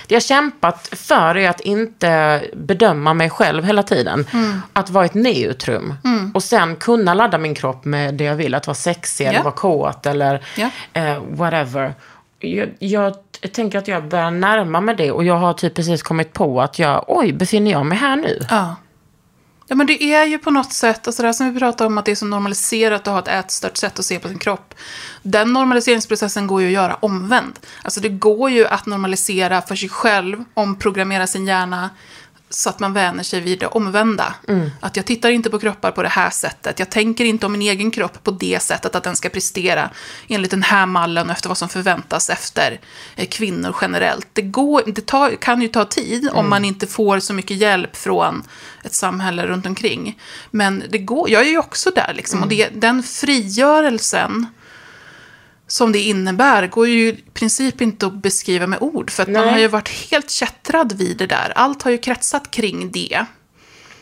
det jag kämpat för är att inte bedöma mig själv hela tiden. Att vara ett neutrum. Och sen kunna ladda min kropp med det jag vill. Att vara sexig eller Ja. vara kåt eller Ja. eh, whatever. Jag, jag tänker att jag börjar närma mig det. Och jag har typ precis kommit på att jag, oj, befinner jag mig här nu? Ja. Ja, men det är ju på något sätt, alltså det här som vi pratar om, att det är så normaliserat att ha ett ätstört sätt att se på sin kropp. Den normaliseringsprocessen går ju att göra omvänd. Alltså det går ju att normalisera för sig själv, omprogrammera sin hjärna, så att man vänjer sig vid det omvända. Att jag tittar inte på kroppar på det här sättet. Jag tänker inte om min egen kropp på det sättet att den ska prestera enligt den här mallen och efter vad som förväntas efter eh, kvinnor generellt. Det, går, det tar, kan ju ta tid om man inte får så mycket hjälp från ett samhälle runt omkring. Men det går, jag är ju också där liksom. Och det, den frigörelsen som det innebär går ju i princip inte att beskriva med ord. För att man har ju varit helt kättrad vid det där. Allt har ju kretsat kring det.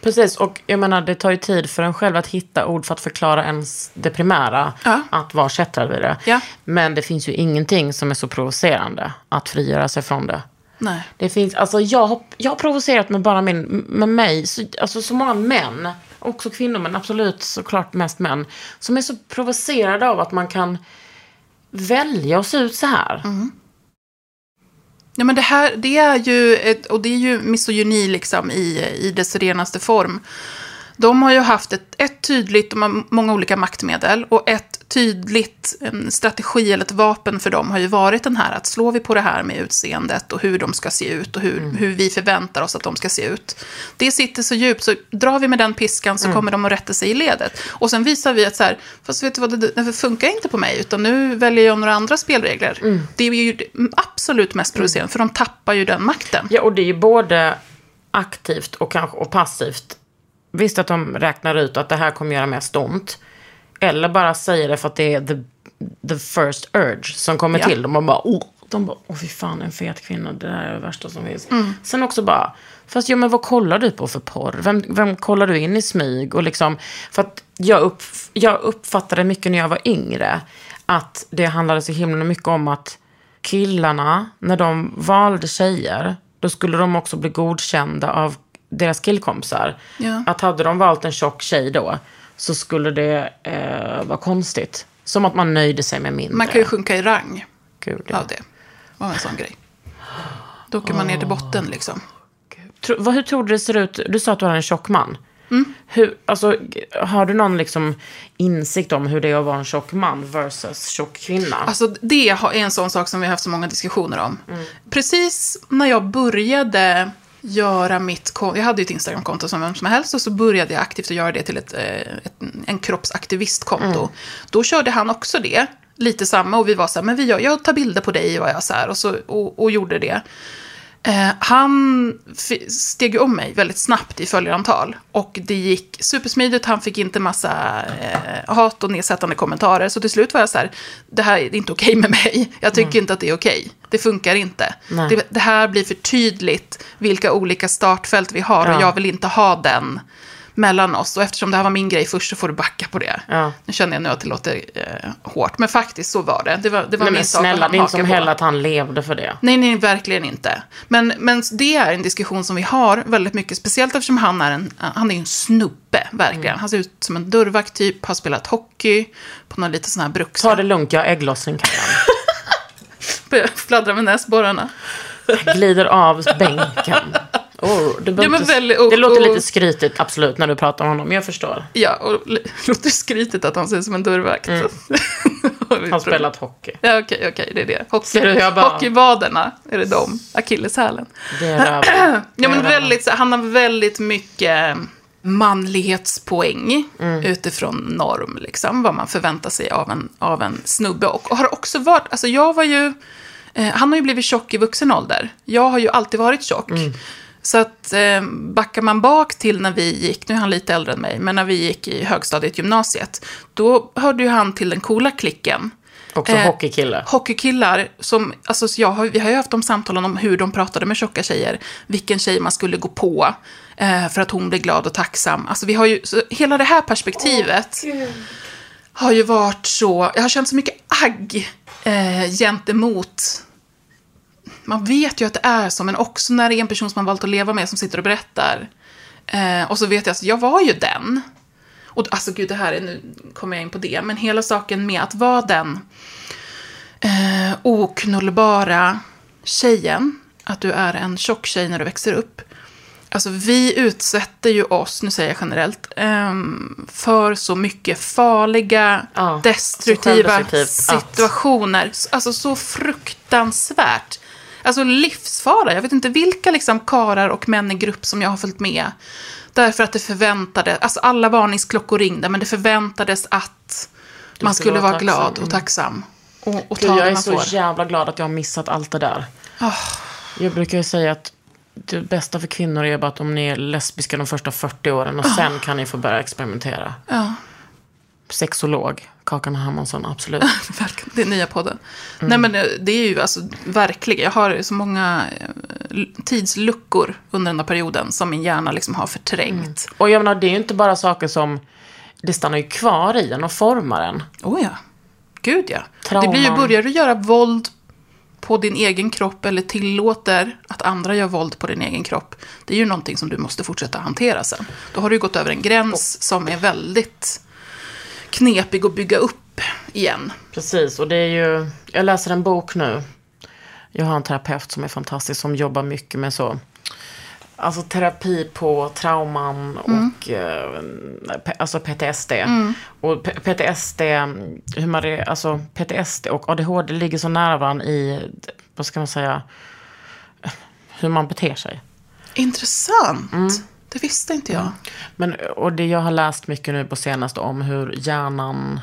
Precis, och jag menar det tar ju tid för en själv att hitta ord för att förklara ens det primära. Ja. Att vara kättrad vid det. Ja. Men det finns ju ingenting som är så provocerande att frigöra sig från det. Nej. Det finns, alltså jag har, jag har provocerat med bara min, med mig, så, alltså så många män, också kvinnor men absolut såklart mest män, som är så provocerade av att man kan välja att se ut så här. Mm. Ja, men det här, det är ju, ett, och det är ju misogyni liksom i, i dess renaste form. De har ju haft ett, ett tydligt, de har många olika maktmedel, och ett tydligt en strategi eller ett vapen för dem har ju varit den här att slår vi på det här med utseendet och hur de ska se ut och hur, hur vi förväntar oss att de ska se ut. Det sitter så djupt, så drar vi med den piskan så kommer de att rätta sig i ledet. Och sen visar vi att så här, fast vet du vad, det, det funkar inte på mig, utan nu väljer jag några andra spelregler. Det är ju absolut mest provocerande, för de tappar ju den makten. Ja, och det är ju både aktivt och kanske och passivt. Visst att de räknar ut att det här kommer göra mest ont. Eller bara säger det för att det är the, the first urge som kommer Ja. till dem. Och bara, oh, de bara, åh fy fan en fet kvinna, det här är det värsta som finns. Mm. Sen också bara, fast ja men vad kollar du på för porr? Vem, vem kollar du in i smyg? Och liksom, för att jag, upp, jag uppfattade mycket när jag var yngre. Att det handlade så himla mycket om att killarna, när de valde tjejer, då skulle de också bli godkända av deras killkompisar. Ja. Att hade de valt en tjock tjej då, så skulle det eh, vara konstigt. Som att man nöjde sig med mindre. Man kan ju sjunka i rang Gud, ja. av det. var en sån grej. Då åker man ner till botten liksom. Tro, vad, hur tror du det ser ut? Du sa att du har en tjock man. Mm. Hur, alltså, har du någon liksom insikt om hur det är att vara en tjock man versus tjock kvinna? Alltså det är en sån sak som vi har haft så många diskussioner om. Precis när jag började göra mitt konto, jag hade ju ett Instagramkonto som vem som helst och så började jag aktivt att göra det till ett, eh, ett, en kroppsaktivistkonto. Då körde han också det, lite samma och vi var så här, men vi gör, jag tar bilder på dig var jag så här och, så, och, och gjorde det. Eh, han steg om mig väldigt snabbt i följarantal. Och det gick supersmidigt, han fick inte massa eh, hat och nedsättande kommentarer. Så till slut var jag så här, det här är inte okej med mig. Jag tycker inte att det är okej. Det funkar inte. Det, det här blir för tydligt vilka olika startfält vi har Ja. och jag vill inte ha den mellan oss. Och eftersom det här var min grej först så får du backa på det. Ja. Nu känner jag nu att det låter eh, hårt, men faktiskt så var det. Det var, det var Nej, min men sak snälla, han det är inte som heller att han levde för det. Nej, nej, verkligen inte. Men, men det är en diskussion som vi har väldigt mycket, speciellt eftersom han är en, han är en snubbe, verkligen. Mm. Han ser ut som en dörrvakt typ, har spelat hockey på någon lite sån här bruks... Ta det lugnt, jag har ägglossning kan jag. Fladdra med näsborrarna. Glider av bänken. Oh, det, Ja, väl- och- det låter och- lite skrytigt, absolut, när du pratar om honom. Jag förstår. Ja, och låter skrytigt att han ser ut som en dörrvakt. Mm. Han har spelat hockey. Ja, okej, okej, det är det. Hockey, du, bara- Hockeyvaderna, är det de? Akilleshälen. Det är röven. Ja, men väldigt, så- han har väldigt mycket manlighetspoäng Mm. utifrån norm, liksom, vad man förväntar sig av en, av en snubbe. Och har också varit, alltså jag var ju, eh, han har ju blivit tjock i vuxen ålder. Jag har ju alltid varit tjock. Mm. Så att eh, backar man bak till när vi gick, nu är han lite äldre än mig, men när vi gick i högstadiet, gymnasiet, då hörde ju han till den coola klicken. Också Eh, hockeykille. Hockeykillar som, alltså så jag har, vi har ju haft de samtalen om hur de pratade med tjocka tjejer, vilken tjej man skulle gå på eh, för att hon blev glad och tacksam. Alltså vi har ju, så hela det här perspektivet har ju varit så, jag har känt så mycket agg eh, gentemot man vet ju att det är så, men också när det är en person som man valt att leva med som sitter och berättar. Eh, och så vet jag att jag var ju den. Och alltså gud, det här är, nu kommer jag in på det, men hela saken med att vara den eh, oknullbara tjejen, att du är en tjock tjej när du växer upp. Alltså vi utsätter ju oss, nu säger jag generellt, ehm, för så mycket farliga, Ja, destruktiva situationer. Alltså så fruktansvärt. Alltså livsfara. Jag vet inte vilka liksom karar och män i grupp som jag har följt med. Därför att det förväntade, alltså alla varningsklockor ringde, men det förväntades att man skulle vara vara glad och tacksam. Och, och Gud, jag är så får. Jävla glad att jag har missat allt det där. Jag brukar ju säga att det bästa för kvinnor är bara att om ni är lesbiska de första 40 åren och Ah. sen kan ni få börja experimentera. Ja. Sexolog. Kakan Hermansson, absolut. Det är nya podden. Nej men eh, det är ju alltså verkligen, jag har så många eh, tidsluckor under den här perioden som min hjärna liksom har förträngt. Och jag menar, det är ju inte bara saker som, det stannar ju kvar i en och formar en. Oh ja, gud ja. Trauman. Det blir ju, börjar du göra våld på din egen kropp eller tillåter att andra gör våld på din egen kropp, det är ju någonting som du måste fortsätta hantera sen. Då har du gått över en gräns som är väldigt knepig att bygga upp igen. Precis, och det är ju, jag läser en bok nu. Jag har en terapeut som är fantastisk som jobbar mycket med så, alltså terapi på trauman och eh, alltså PTSD. Och P- PTSD, hur man alltså PTSD och ADHD ligger så nära varandra i, vad ska man säga, hur man beter sig. Intressant. Det visste inte jag. Men, och det jag har läst mycket nu på senaste om hur hjärnan,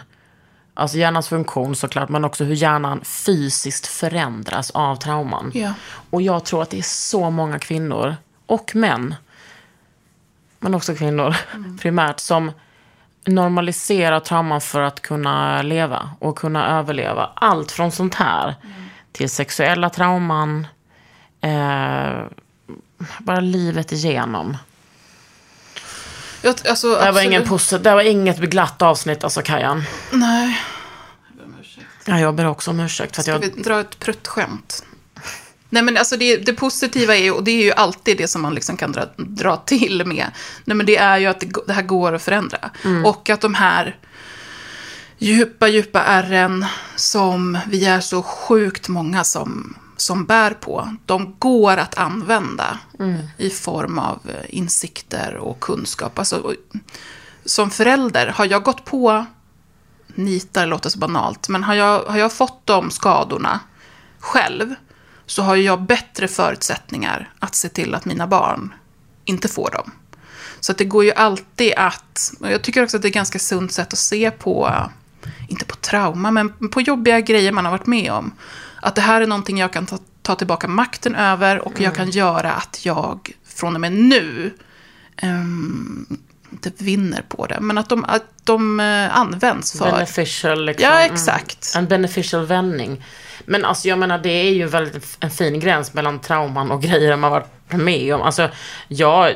alltså hjärnans funktion såklart, men också hur hjärnan fysiskt förändras av trauman. Ja. Och jag tror att det är så många kvinnor, och män, men också kvinnor primärt, som normaliserar trauman för att kunna leva och kunna överleva. Allt från sånt här till sexuella trauman, eh, bara livet igenom. Jag, alltså, Det här var, ingen posi- det var inget glatt avsnitt alltså Kajan. Nej. Ja, jag ber också om ursäkt för att Ska jag... vi dra ett pruttskämt? Nej men alltså det, det positiva är ju, och det är ju alltid det som man liksom kan dra, dra till med. Nej men det är ju att det, det här går att förändra. Och att de här djupa, djupa ärren som vi är så sjukt många som, som bär på, de går att använda i form av eh, insikter och kunskap. Alltså, som förälder, har jag gått på nitar låter så banalt, men har jag, har jag fått de skadorna själv så har jag bättre förutsättningar att se till att mina barn inte får dem. Så det går ju alltid att, och jag tycker också att det är ett ganska sunt sätt att se på, inte på trauma, men på jobbiga grejer man har varit med om. Att det här är någonting jag kan ta, ta tillbaka makten över och jag kan göra att jag från och med nu ehm, inte vinner på det, men att de, att de eh, används för... Beneficial liksom. Ja, Mm. exakt. En beneficial vändning. Men alltså jag menar det är ju väldigt en fin gräns mellan trauman och grejer man varit med om. Alltså, jag,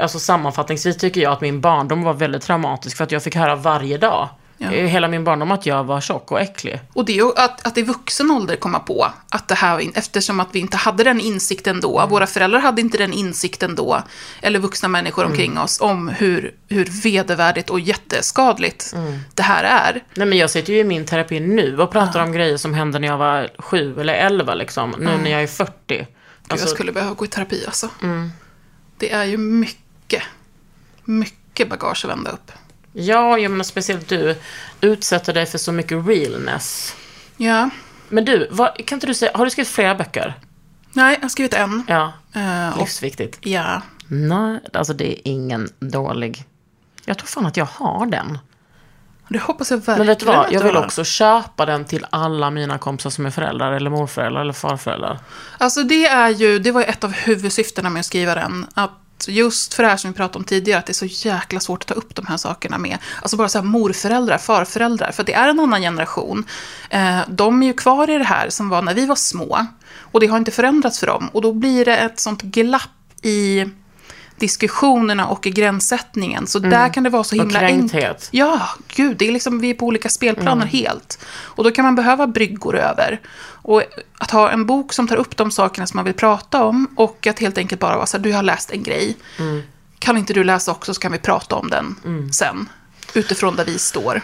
alltså sammanfattningsvis tycker jag att min barndom var väldigt traumatisk för att jag fick höra varje dag. Ja. eh, Hela min barndom att jag var tjock och äcklig. Och det är ju att, att i vuxen ålder komma på att det här, eftersom att vi inte hade den insikten då, våra föräldrar hade inte den insikten då, eller vuxna människor omkring oss, om hur, hur vedervärdigt och jätteskadligt det här är. Nej men jag sitter ju i min terapi nu och pratar om grejer som hände när jag var sju eller elva liksom. Nu när jag är 40. Gud, Alltså, jag skulle behöva gå i terapi alltså. Det är ju mycket, mycket bagage att vända upp. Ja, jag menar speciellt du utsätter dig för så mycket realness. Ja, Men du, vad, kan inte du säga, har du skrivit flera böcker? nej, jag har skrivit en. Ja, och, livsviktigt. ja, Nej, alltså det är ingen dålig. Jag tror fan att jag har den. det hoppas jag verkligen Men vet du vad, jag vill också köpa den till alla mina kompisar som är föräldrar, eller morföräldrar, eller farföräldrar. Alltså det är ju, det var ju ett av huvudsyftena med att skriva den. Att just för det här som vi pratade om tidigare, att det är så jäkla svårt att ta upp de här sakerna med. Alltså bara så här morföräldrar, farföräldrar, för det är en annan generation. Eh, de är ju kvar i det här som var när vi var små. Och det har inte förändrats för dem. Och då blir det ett sånt glapp i diskussionerna och i gränssättningen. Så där kan det vara så himla enkelt. Ja, gud, det är liksom, vi är på olika spelplaner helt. Och då kan man behöva bryggor över. Och att ha en bok som tar upp de sakerna som man vill prata om och att helt enkelt bara vara så här, du har läst en grej. Kan inte du läsa också så kan vi prata om den sen. Utifrån där vi står.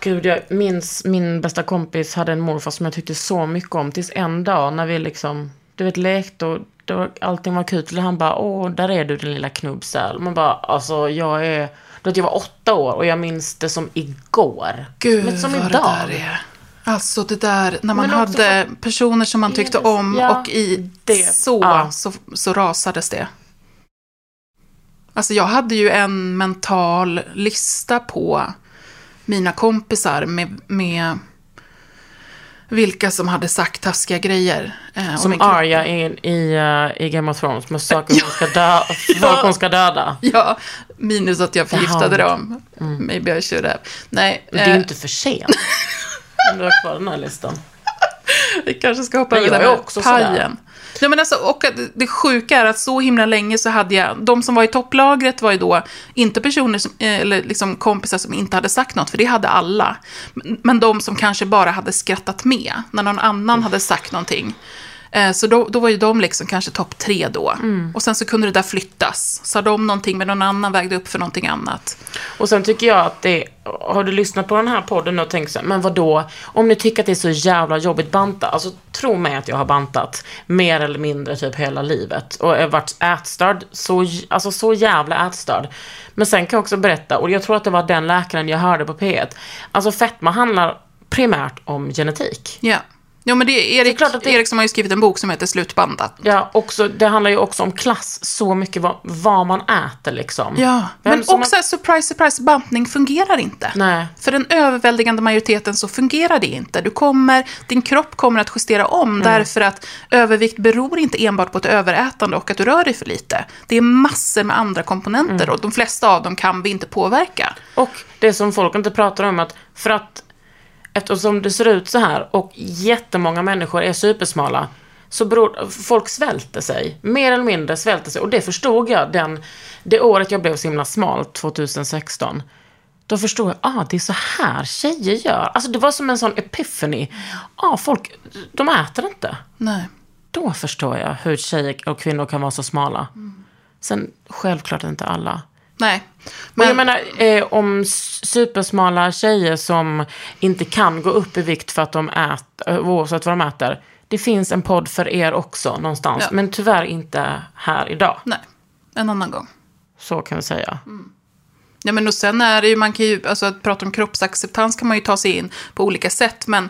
Gud, jag minns min bästa kompis hade en morfar som jag tyckte så mycket om. Tills en dag när vi liksom, du vet, lekte och var, allting var kul. Och han bara, åh, där är du din lilla knubbsäl. Man bara, alltså jag är, du vet, jag var åtta år och jag minns det som igår. Gud Men som vad idag. det där är. Alltså det där, när man hade personer som man tyckte om Ja, och i det. så, Ja. så, så rasades det. Alltså jag hade ju en mental lista på mina kompisar med, med vilka som hade sagt taskiga grejer. eh, om Som. Arya i, i, eh, i Game of Thrones med saker hon ska, dö, folk hon ska döda. Ja, minus att jag förgiftade Jaha. dem. Maybe I should have. Nej, Men det är eh, inte för sent. Om du har kvar den här listan. vi kanske ska hoppa över den är här också sådär. Ja, men alltså, och det sjuka är att så himla länge så hade jag, de som var i topplagret var ju då inte personer som, eh, eller liksom kompisar som inte hade sagt något, för det hade alla. Men- Men de som kanske bara hade skrattat med när någon annan hade sagt någonting. Eh, Så då, då var ju de liksom kanske topp tre då. Mm. Och sen så kunde det där flyttas. Sa de någonting men någon annan vägde upp för någonting annat. Och sen tycker jag att det, har du lyssnat på den här podden och tänkt så men vad då? Om ni tycker att det är så jävla jobbigt banta, alltså tro mig att jag har bantat mer eller mindre typ hela livet. Och jag har varit ätstörd, så, alltså så jävla ätstörd. Men sen kan jag också berätta, och jag tror att det var den läkaren jag hörde på P1, alltså fetma handlar primärt om genetik. Ja. Ja, men det är Erik, klart att det- Erik som har ju skrivit en bok som heter Slutbandat. Ja, också, det handlar ju också om klass, så mycket vad, vad man äter liksom. Ja, Vem men också, surprise, surprise, bantning fungerar inte. Nej. För den överväldigande majoriteten så fungerar det inte. Du kommer, din kropp kommer att justera om därför att övervikt beror inte enbart på ett överätande och att du rör dig för lite. Det är massor med andra komponenter och de flesta av dem kan vi inte påverka. Och det som folk inte pratar om att för att eftersom det ser ut så här och jättemånga människor är supersmala så beror, folk svälter sig, mer eller mindre svälter sig. Och det förstod jag den, det året jag blev så himla smal, 2016. Då förstod jag, ah, det är så här tjejer gör. Alltså det var som en sån epiphany. Ah, folk, de äter inte. Nej. Då förstår jag hur tjejer och kvinnor kan vara så smala. Sen, självklart inte alla. Nej. Men jag menar, eh, om supersmala tjejer som inte kan gå upp i vikt för att de äter, oavsett vad de äter. Det finns en podd för er också någonstans, Ja. men tyvärr inte här idag. Nej, en annan gång. Så kan vi säga. Ja, men och sen är det ju, man kan ju, alltså att prata om kroppsacceptans kan man ju ta sig in på olika sätt, men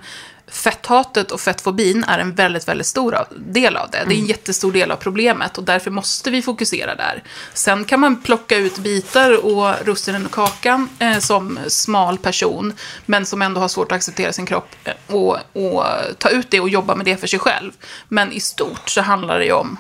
fetthatet och fettfobin är en väldigt, väldigt stor del av det. Det är en jättestor del av problemet och därför måste vi fokusera där. Sen kan man plocka ut bitar och russinen och kakan eh, som smal person, men som ändå har svårt att acceptera sin kropp eh, och, och ta ut det och jobba med det för sig själv. Men i stort så handlar det ju om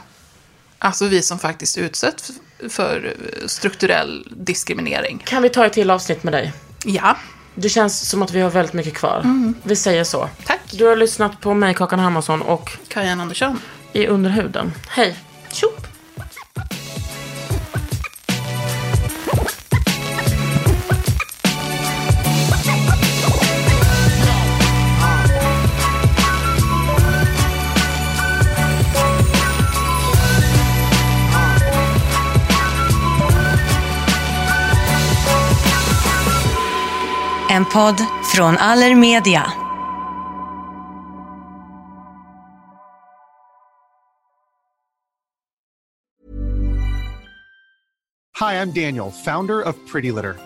Alltså vi som faktiskt utsätts för strukturell diskriminering. Kan vi ta ett till avsnitt med dig? Ja, Det känns som att vi har väldigt mycket kvar. Vi säger så. tack. Du har lyssnat på mig, Kakan Hermansson, och Kajan Andersson. i Underhuden. Hej! Tjopp! En podd från Allermedia. Hi, I'm Daniel, founder of Pretty Litter.